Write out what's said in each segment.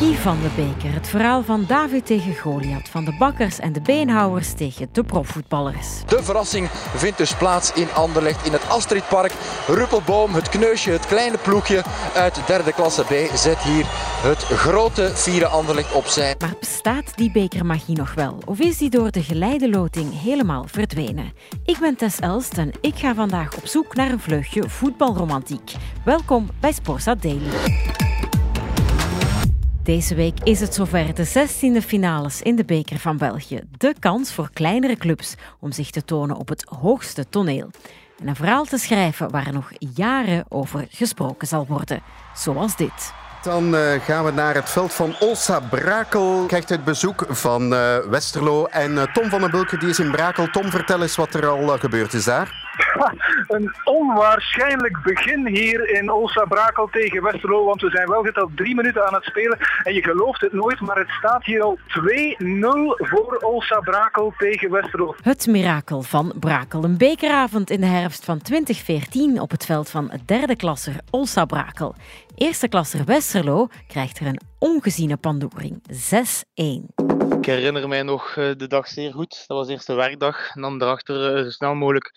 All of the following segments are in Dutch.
Guy van de Beker. Het verhaal van David tegen Goliath, van de bakkers en de beenhouwers tegen de profvoetballers. De verrassing vindt dus plaats in Anderlecht in het Astridpark. Ruppelboom, het kneusje, het kleine ploegje uit derde klasse B zet hier het grote vierde Anderlecht op zijn. Maar bestaat die bekermagie nog wel? Of is die door de geleideloting helemaal verdwenen? Ik ben Tess Elst en ik ga vandaag op zoek naar een vleugje voetbalromantiek. Welkom bij Sporza Daily. Deze week is het zover de 16e finales in de Beker van België. De kans voor kleinere clubs om zich te tonen op het hoogste toneel. En een verhaal te schrijven waar nog jaren over gesproken zal worden. Zoals dit. Dan uh, gaan we naar het veld van Olsa Brakel. Krijgt het bezoek van uh, Westerlo. En uh, Tom van den Bulke die is in Brakel. Tom, vertel eens wat er al gebeurd is daar. een onwaarschijnlijk begin hier in Olsa Brakel tegen Westerlo. Want we zijn wel geteld drie minuten aan het spelen. En je gelooft het nooit, maar het staat hier al 2-0 voor Olsa Brakel tegen Westerlo. Het mirakel van Brakel. Een bekeravond in de herfst van 2014 op het veld van derde klasser Olsa Brakel. Eerste klasser Westerlo krijgt er een ongeziene pandoering. 6-1. Ik herinner mij nog eh, de dag zeer goed. Dat was de eerste werkdag. En dan daarachter eh, zo snel mogelijk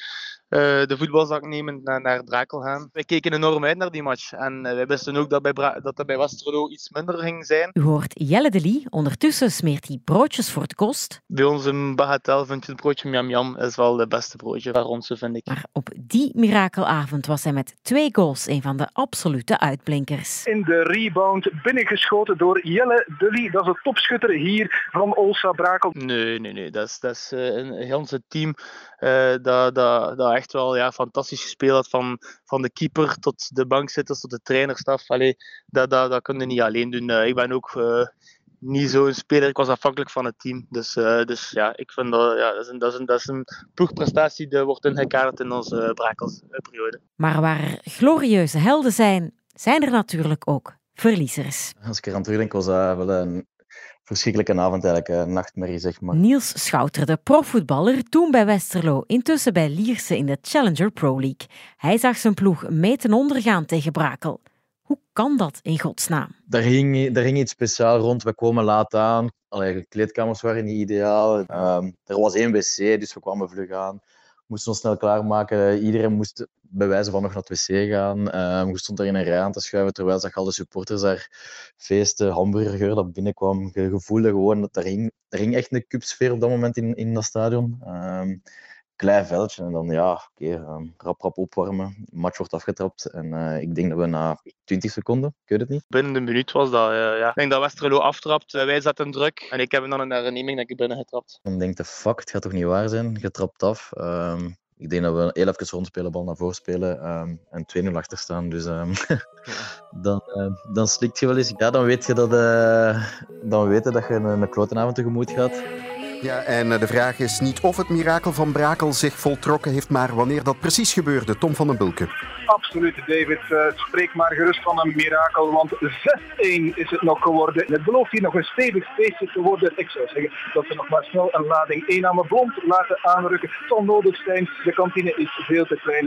uh, de voetbalzak nemen naar, naar Brakel gaan. Wij keken enorm uit naar die match. En uh, wij wisten ook dat, bij Bra dat dat bij Westerlo iets minder ging zijn. U hoort Jelle de Lee. Ondertussen smeert hij broodjes voor het kost. Bij ons in Bagatel vind je het broodje Miam Miam is wel het beste broodje waar ons, vind ik. Maar op die mirakelavond was hij met twee goals een van de absolute uitblinkers. In de rebound binnengeschoten door Jelle de Lee. Dat is de topschutter hier van Olsa Brakel. Nee, nee, nee. Dat is, dat is uh, een heel team uh, dat, dat, dat echt wel ja, fantastisch gespeeld had. Van, van de keeper tot de bankzitters tot de trainerstaf. Allee, dat, dat, dat kun je niet alleen doen. Uh, ik ben ook uh, niet zo'n speler. Ik was afhankelijk van het team. Dus, dus ja, ik vind dat, ja, dat, is een, dat, is een, dat is een ploegprestatie die wordt ingekaderd in onze Brakelsperiode. Maar waar er glorieuze helden zijn, zijn er natuurlijk ook verliezers. Als ik eraan terugdenk, was dat wel een verschrikkelijke avond, eigenlijk, een nachtmerrie, zeg maar. Niels Schouter, de profvoetballer, toen bij Westerlo, intussen bij Lierse in de Challenger Pro League. Hij zag zijn ploeg mee ten ondergaan tegen Brakel. Hoe kan dat in godsnaam? Daar ging, daar ging iets speciaal rond. We kwamen laat aan. Allee, de kleedkamers waren niet ideaal. Um, er was één wc, dus we kwamen vlug aan moesten ons snel klaarmaken. Iedereen moest bij wijze van nog naar het wc gaan. Um, je stond daar in een rij aan te schuiven, terwijl zag alle supporters daar feesten, hamburgergeur dat binnenkwam. Je voelde gewoon dat er hing, er hing echt een cupsfeer op dat moment in, in dat stadion. Um, klein veldje en dan ja, oké, okay, um, rap rap opwarmen. De match wordt afgetrapt en uh, ik denk dat we na 20 seconden, ik weet het niet. Binnen een minuut was dat, uh, ja. Ik denk dat Westerlo aftrapt, uh, wij zetten druk en ik heb dan een herneming dat ik binnen getrapt. Dan denk de fuck, het gaat toch niet waar zijn? Je trapt af. Um, ik denk dat we heel even rondspelen, bal naar voren spelen um, en 2-0 achter staan. Dus um, ja. dan, uh, dan slikt je wel eens. Ja, dan weet je dat, dan weet je, dat je een, een klotenavond tegemoet gaat. Ja, en de vraag is niet of het mirakel van Brakel zich voltrokken heeft, maar wanneer dat precies gebeurde. Tom van den Bulke. Absoluut, David. Uh, spreek maar gerust van een mirakel, want 6-1 is het nog geworden. Het belooft hier nog een stevig feestje te worden. Ik zou zeggen dat we nog maar snel een lading 1 aan mijn blond laten aanrukken. Het zal de kantine is veel te klein.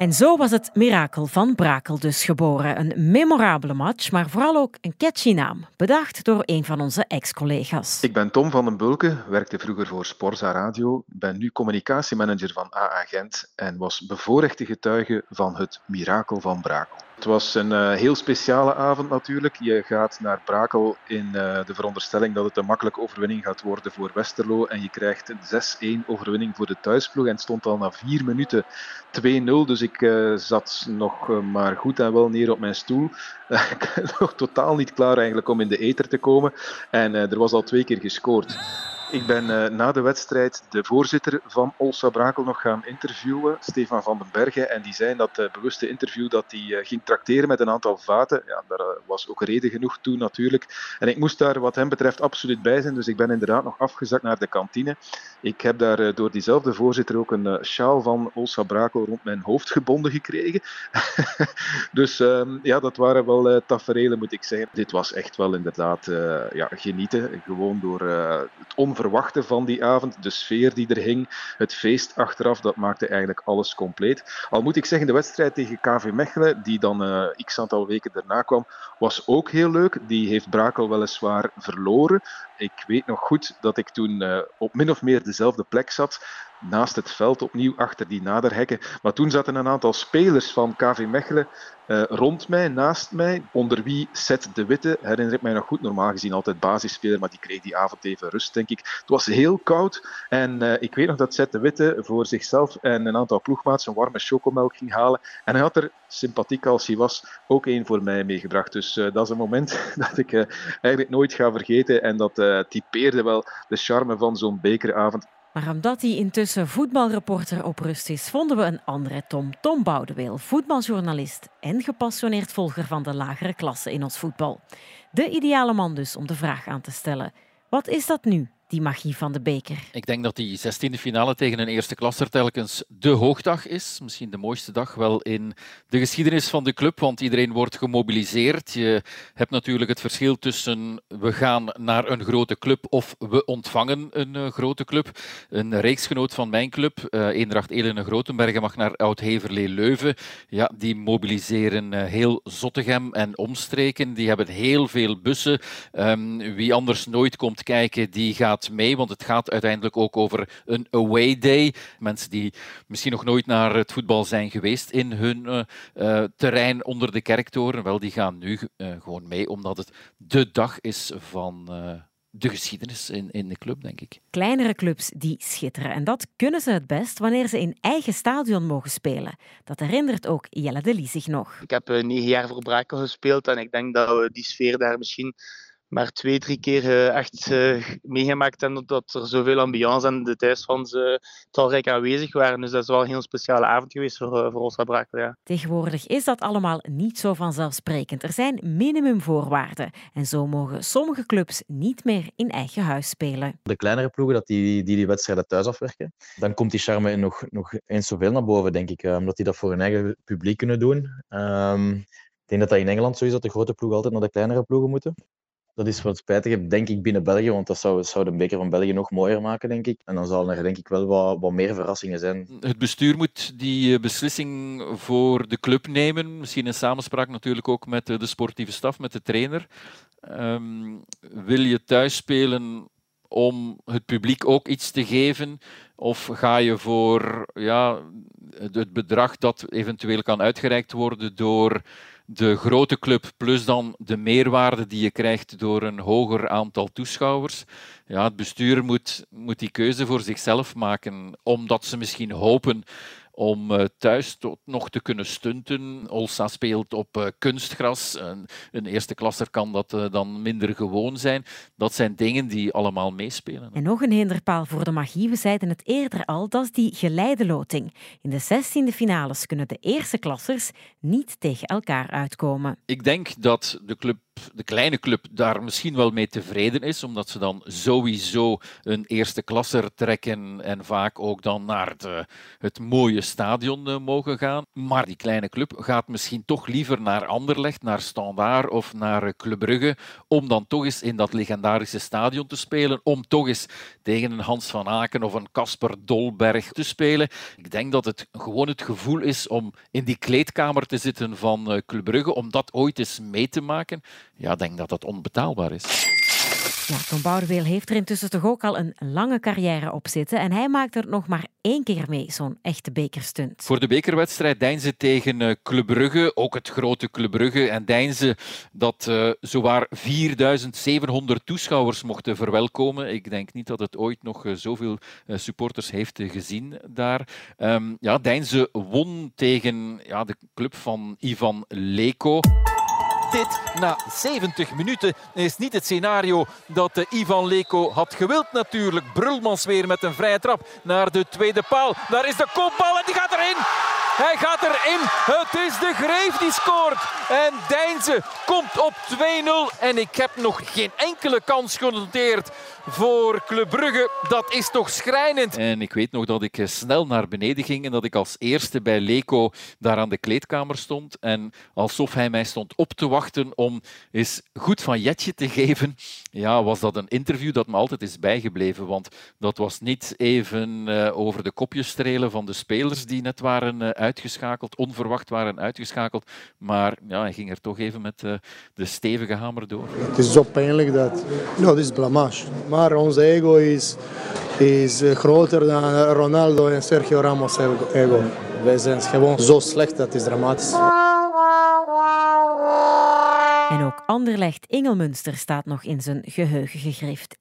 En zo was het mirakel van Brakel dus geboren. Een memorabele match, maar vooral ook een catchy naam. Bedacht door een van onze ex-collega's. Ik ben Tom van den Bulke, werkte vroeger voor Sporza Radio, ben nu communicatiemanager van AA Gent en was bevoorrechte getuige van het mirakel van Brakel. Het was een uh, heel speciale avond natuurlijk. Je gaat naar Brakel in uh, de veronderstelling dat het een makkelijke overwinning gaat worden voor Westerlo. En je krijgt een 6-1 overwinning voor de thuisploeg. En het stond al na vier minuten 2-0. Dus ik uh, zat nog maar goed en wel neer op mijn stoel. nog totaal niet klaar eigenlijk om in de eter te komen. En er was al twee keer gescoord. Ik ben uh, na de wedstrijd de voorzitter van Olsa Brakel nog gaan interviewen, Stefan van den Bergen. En die zei in dat uh, bewuste interview dat hij uh, ging tracteren met een aantal vaten. Ja, daar was ook reden genoeg toe natuurlijk. En ik moest daar wat hem betreft absoluut bij zijn. Dus ik ben inderdaad nog afgezakt naar de kantine. Ik heb daar door diezelfde voorzitter ook een sjaal van Olsa Brakel rond mijn hoofd gebonden gekregen. dus um, ja, dat waren wel tafereelen moet ik zeggen. Dit was echt wel inderdaad ja, genieten. Gewoon door het onverwachte verwachten van die avond. De sfeer die er hing, het feest achteraf, dat maakte eigenlijk alles compleet. Al moet ik zeggen, de wedstrijd tegen KV Mechelen, die dan uh, x aantal weken daarna kwam, was ook heel leuk. Die heeft Brakel weliswaar verloren. Ik weet nog goed dat ik toen uh, op min of meer dezelfde plek zat naast het veld opnieuw achter die naderhekken. Maar toen zaten een aantal spelers van KV Mechelen uh, rond mij, naast mij, onder wie Seth de Witte, herinner ik mij nog goed, normaal gezien altijd basisspeler, maar die kreeg die avond even rust, denk ik. Het was heel koud en uh, ik weet nog dat Seth de Witte voor zichzelf en een aantal ploegmaats een warme chocomelk ging halen. En hij had er, sympathiek als hij was, ook één voor mij meegebracht. Dus uh, dat is een moment dat ik eigenlijk nooit ga vergeten en dat typeerde wel de charme van zo'n bekeravond. Maar omdat hij intussen voetbalreporter op rust is, vonden we een andere Tom. Tom Boudeweel, voetbaljournalist en gepassioneerd volger van de lagere klasse in ons voetbal. De ideale man dus om de vraag aan te stellen. Wat is dat nu, die magie van de beker. Ik denk dat die 16e finale tegen een eerste klasser telkens de hoogdag is. Misschien de mooiste dag wel in de geschiedenis van de club, want iedereen wordt gemobiliseerd. Je hebt natuurlijk het verschil tussen we gaan naar een grote club of we ontvangen een uh, grote club. Een reeksgenoot van mijn club, uh, Eendracht Elene Grotenbergen, mag naar Oud-Heverlee Leuven. Ja, die mobiliseren uh, heel Zottegem en omstreken. Die hebben heel veel bussen. Um, wie anders nooit komt kijken, die gaat mee, want het gaat uiteindelijk ook over een away day. Mensen die misschien nog nooit naar het voetbal zijn geweest in hun uh, uh, terrein onder de kerktoren, wel, die gaan nu uh, gewoon mee, omdat het de dag is van de geschiedenis in, in de club, denk ik. Kleinere clubs die schitteren. En dat kunnen ze het best wanneer ze in eigen stadion mogen spelen. Dat herinnert ook Jelle de Lie zich nog. Ik heb negen jaar voor Brakel gespeeld en ik denk dat we die sfeer daar misschien maar twee, drie keer uh, echt uh, meegemaakt hebben dat er zoveel ambiance en de thuisfans uh, talrijk aanwezig waren. Dus dat is wel een heel speciale avond geweest voor, voor ons Brakel. Ja. Tegenwoordig is dat allemaal niet zo vanzelfsprekend. Er zijn minimumvoorwaarden en zo mogen sommige clubs niet meer in eigen huis spelen. De kleinere ploegen dat die, die die wedstrijden thuis afwerken, dan komt die charme nog, nog eens zoveel naar boven, denk ik. Omdat die dat voor hun eigen publiek kunnen doen. Um, ik denk dat dat in Engeland zo is dat de grote ploegen altijd naar de kleinere ploegen moeten. Dat is wat spijtig, denk ik, binnen België, want dat zou, zou de beker van België nog mooier maken, denk ik. En dan zal er denk ik wel wat, wat meer verrassingen zijn. Het bestuur moet die eh, beslissing voor de club nemen. Misschien in samenspraak natuurlijk ook met de sportieve staf, met de trainer. Um, wil je thuis spelen om het publiek ook iets te geven? Of ga je voor ja, het bedrag dat eventueel kan uitgereikt worden door de grote club plus dan de meerwaarde die je krijgt door een hoger aantal toeschouwers. Ja, het bestuur moet, moet die keuze voor zichzelf maken, omdat ze misschien hopen om uh, thuis tot, nog te kunnen stunten. Olsa speelt op uh, kunstgras. Een, een, eerste klasser kan dat uh, dan minder gewoon zijn. Dat zijn dingen die allemaal meespelen. En nog een hinderpaal voor de magie. We zeiden het eerder al, dat is die geleideloting. In de 16e finales kunnen de eerste klassers niet tegen elkaar uitkomen. Ik denk dat de club de kleine club daar misschien wel mee tevreden is, omdat ze dan sowieso een eerste klasser trekken en vaak ook dan naar de, het mooie stadion eh, mogen gaan. Maar die kleine club gaat misschien toch liever naar Anderlecht, naar Standaard of naar Club Brugge, om dan toch eens in dat legendarische stadion te spelen, om toch eens tegen een Hans van Aken of een Casper Dolberg te spelen. Ik denk dat het gewoon het gevoel is om in die kleedkamer te zitten van eh, Club Brugge, om dat ooit eens mee te maken ja, denk dat dat onbetaalbaar is. Ja, Tom Boudeweel heeft er intussen toch ook al een lange carrière op zitten en hij maakt er nog maar één keer mee, zo'n echte bekerstunt. Voor de bekerwedstrijd Deinze tegen uh, Club Brugge, ook het grote Club Brugge. En Deinze dat uh, zowaar 4700 toeschouwers mochten verwelkomen. Ik denk niet dat het ooit nog uh, zoveel supporters heeft gezien daar. Um, ja, Deinze won tegen ja, de club van Ivan Leko dit na 70 minuten is niet het scenario dat uh, Ivan Leko had gewild natuurlijk. Brulmans weer met een vrije trap naar de tweede paal. Daar is de kopbal en die gaat erin. Hij gaat erin. Het is de Greef die scoort. En Deinze komt op 2-0. En ik heb nog geen enkele kans genoteerd voor Club Brugge. Dat is toch schrijnend. En ik weet nog dat ik eh, snel naar beneden ging en dat ik als eerste bij Leco daar aan de kleedkamer stond. En alsof hij mij stond op te wachten om eens goed van Jetje te geven, ja, was dat een interview dat me altijd is bijgebleven. Want dat was niet even uh, over de kopjes strelen van de spelers die net waren uh, uitgeschakeld, onverwacht waren uitgeschakeld. Maar ja, hij ging er toch even met uh, de stevige hamer door. Het is zo pijnlijk dat... No, dit is blamage. Maar ons ego is, is groter dan Ronaldo en Sergio Ramos ego. Wij zijn gewoon zo slecht, dat is dramatisch. En ook Anderlecht Engelmünster staat nog in zijn geheugen gegrift. 1-4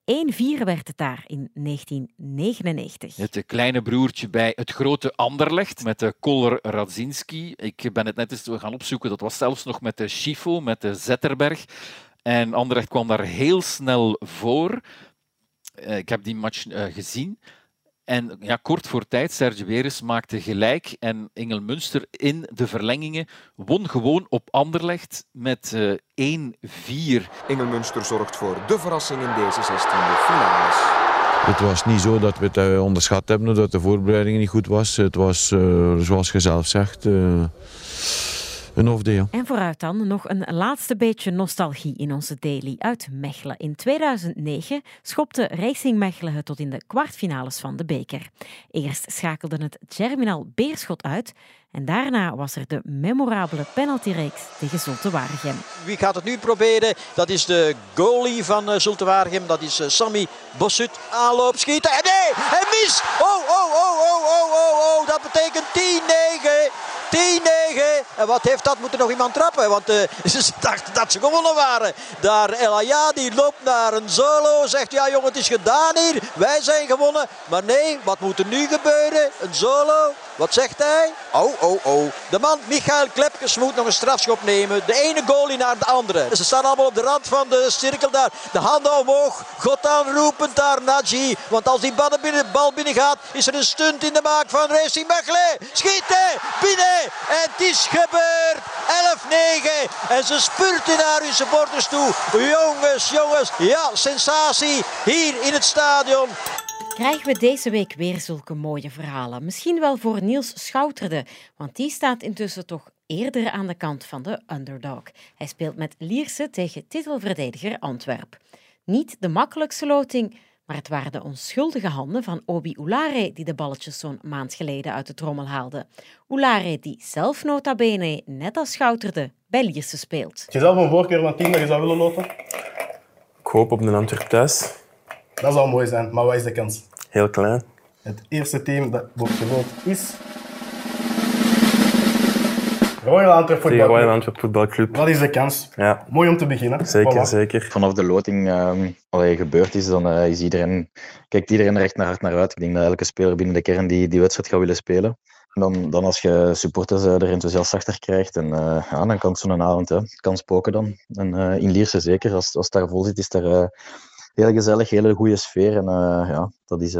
werd het daar in 1999. Het kleine broertje bij het grote Anderlecht met de Koller Radzinski. Ik ben het net eens gaan opzoeken. Dat was zelfs nog met de Schifo, met de Zetterberg. En Anderlecht kwam daar heel snel voor. Ik heb die match gezien. En ja, kort voor tijd, Serge Weres maakte gelijk en Engel Münster in de verlengingen won gewoon op Anderlecht met uh, 1-4. Engel Münster zorgt voor de verrassing in deze 16e finales. Het was niet zo dat we het uh, onderschat hebben, dat de voorbereiding niet goed was. Het was, uh, zoals je zelf zegt, een hoofddeel. En vooruit dan nog een laatste beetje nostalgie in onze daily uit Mechelen. In 2009 schopte Racing Mechelen het tot in de kwartfinales van de beker. Eerst schakelde het Germinal Beerschot uit en daarna was er de memorabele penaltyreeks tegen Zulte Waregem. Wie gaat het nu proberen? Dat is de goalie van uh, Zulte Waregem. Dat is uh, Sammy Bossut. Aanloop, schieten. En nee, hij mis! Oh, oh, oh, oh, oh, oh, oh. Dat betekent 10-9. 10-9. En wat heeft dat? Moet er nog iemand trappen? Want uh, ze dachten dat ze gewonnen waren. Daar El Ayadi loopt naar een solo. Zegt ja jongen het is gedaan hier. Wij zijn gewonnen. Maar nee, wat moet er nu gebeuren? Een solo. Wat zegt hij? Oh, oh, oh. De man Michael Klepkes moet nog een strafschop nemen. De ene goalie naar de andere. Ze staan allemaal op de rand van de cirkel daar. De handen omhoog. God aanroepend daar Naji. Want als die bal binnen, bal binnen gaat, is er een stunt in de maak van Racing Mechelen. Schieten! Binnen! En het is gebeurd. 11-9. En ze spurten naar hun supporters toe. Jongens, jongens. Ja, sensatie hier in het stadion. Krijgen we deze week weer zulke mooie verhalen? Misschien wel voor Niels Schouterde, want die staat intussen toch eerder aan de kant van de underdog. Hij speelt met Lierse tegen titelverdediger Antwerp. Niet de makkelijkste loting, maar het waren de onschuldige handen van Obi Oulare die de balletjes zo'n maand geleden uit de trommel haalde. Oulare die zelf nota bene, net als Schouterde, bij Lierse speelt. Heb je zelf een voorkeur van team dat je zou willen loten? Ik hoop op een Antwerp thuis. Dat zou mooi zijn, maar wat is de kans? Heel klein. Het eerste team dat wordt geloot is... Royal Antwerp Voetbalclub. Royal Antwerp Voetbalclub. Wat is de kans? Ja. Mooi om te beginnen. Zeker, voilà. zeker. Vanaf de loting um, allee, gebeurd is, dan uh, is iedereen, kijkt iedereen er echt naar hard naar uit. Ik denk dat elke speler binnen de kern die die wedstrijd gaat willen spelen. En dan, dan als je supporters uh, er enthousiast achter krijgt, en, uh, ja, dan kan het zo'n avond, hè. kan spoken dan. En in Lierse zeker, als, als het daar vol zit, is er heel gezellig, hele goede sfeer. En ja, dat is,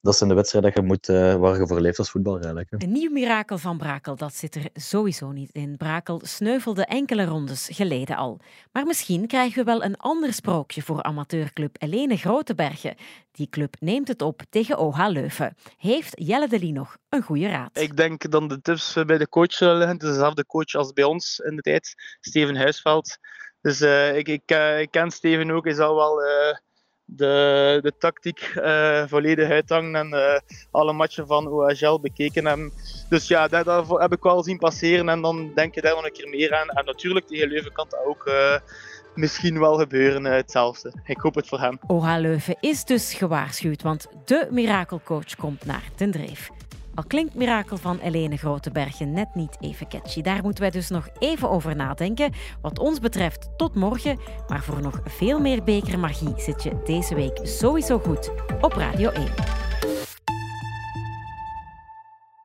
dat zijn de wedstrijden dat je moet, uh, waar je voor leeft als voetballer eigenlijk. Hè. Een nieuw mirakel van Brakel, dat zit er sowieso niet in. Brakel sneuvelde enkele rondes geleden al. Maar misschien krijgen we wel een ander sprookje voor amateurclub Helene Grotebergen. Die club neemt het op tegen OH Leuven. Heeft Jelle de Lie nog een goede raad? Ik denk dan de tips bij de coach zullen liggen. Het is dezelfde coach als bij ons in de tijd, Steven Huisveld. Dus uh, ik, ik, uh, ik, ken Steven ook, hij zal wel de, de tactiek uh, volledig uithangen en uh, alle matchen van OHL bekeken hebben. Dus ja, dat, heb ik wel zien passeren en dan denk je daar nog een keer meer aan. En natuurlijk tegen Leuven kan dat ook uh, misschien wel gebeuren, hetzelfde. Ik hoop het voor hem. OH Leuven is dus gewaarschuwd, want de mirakelcoach komt naar ten dreef. Al klinkt Mirakel van Helene Grotebergen net niet even catchy. Daar moeten wij dus nog even over nadenken. Wat ons betreft tot morgen. Maar voor nog veel meer bekermagie zit je deze week sowieso goed op Radio 1.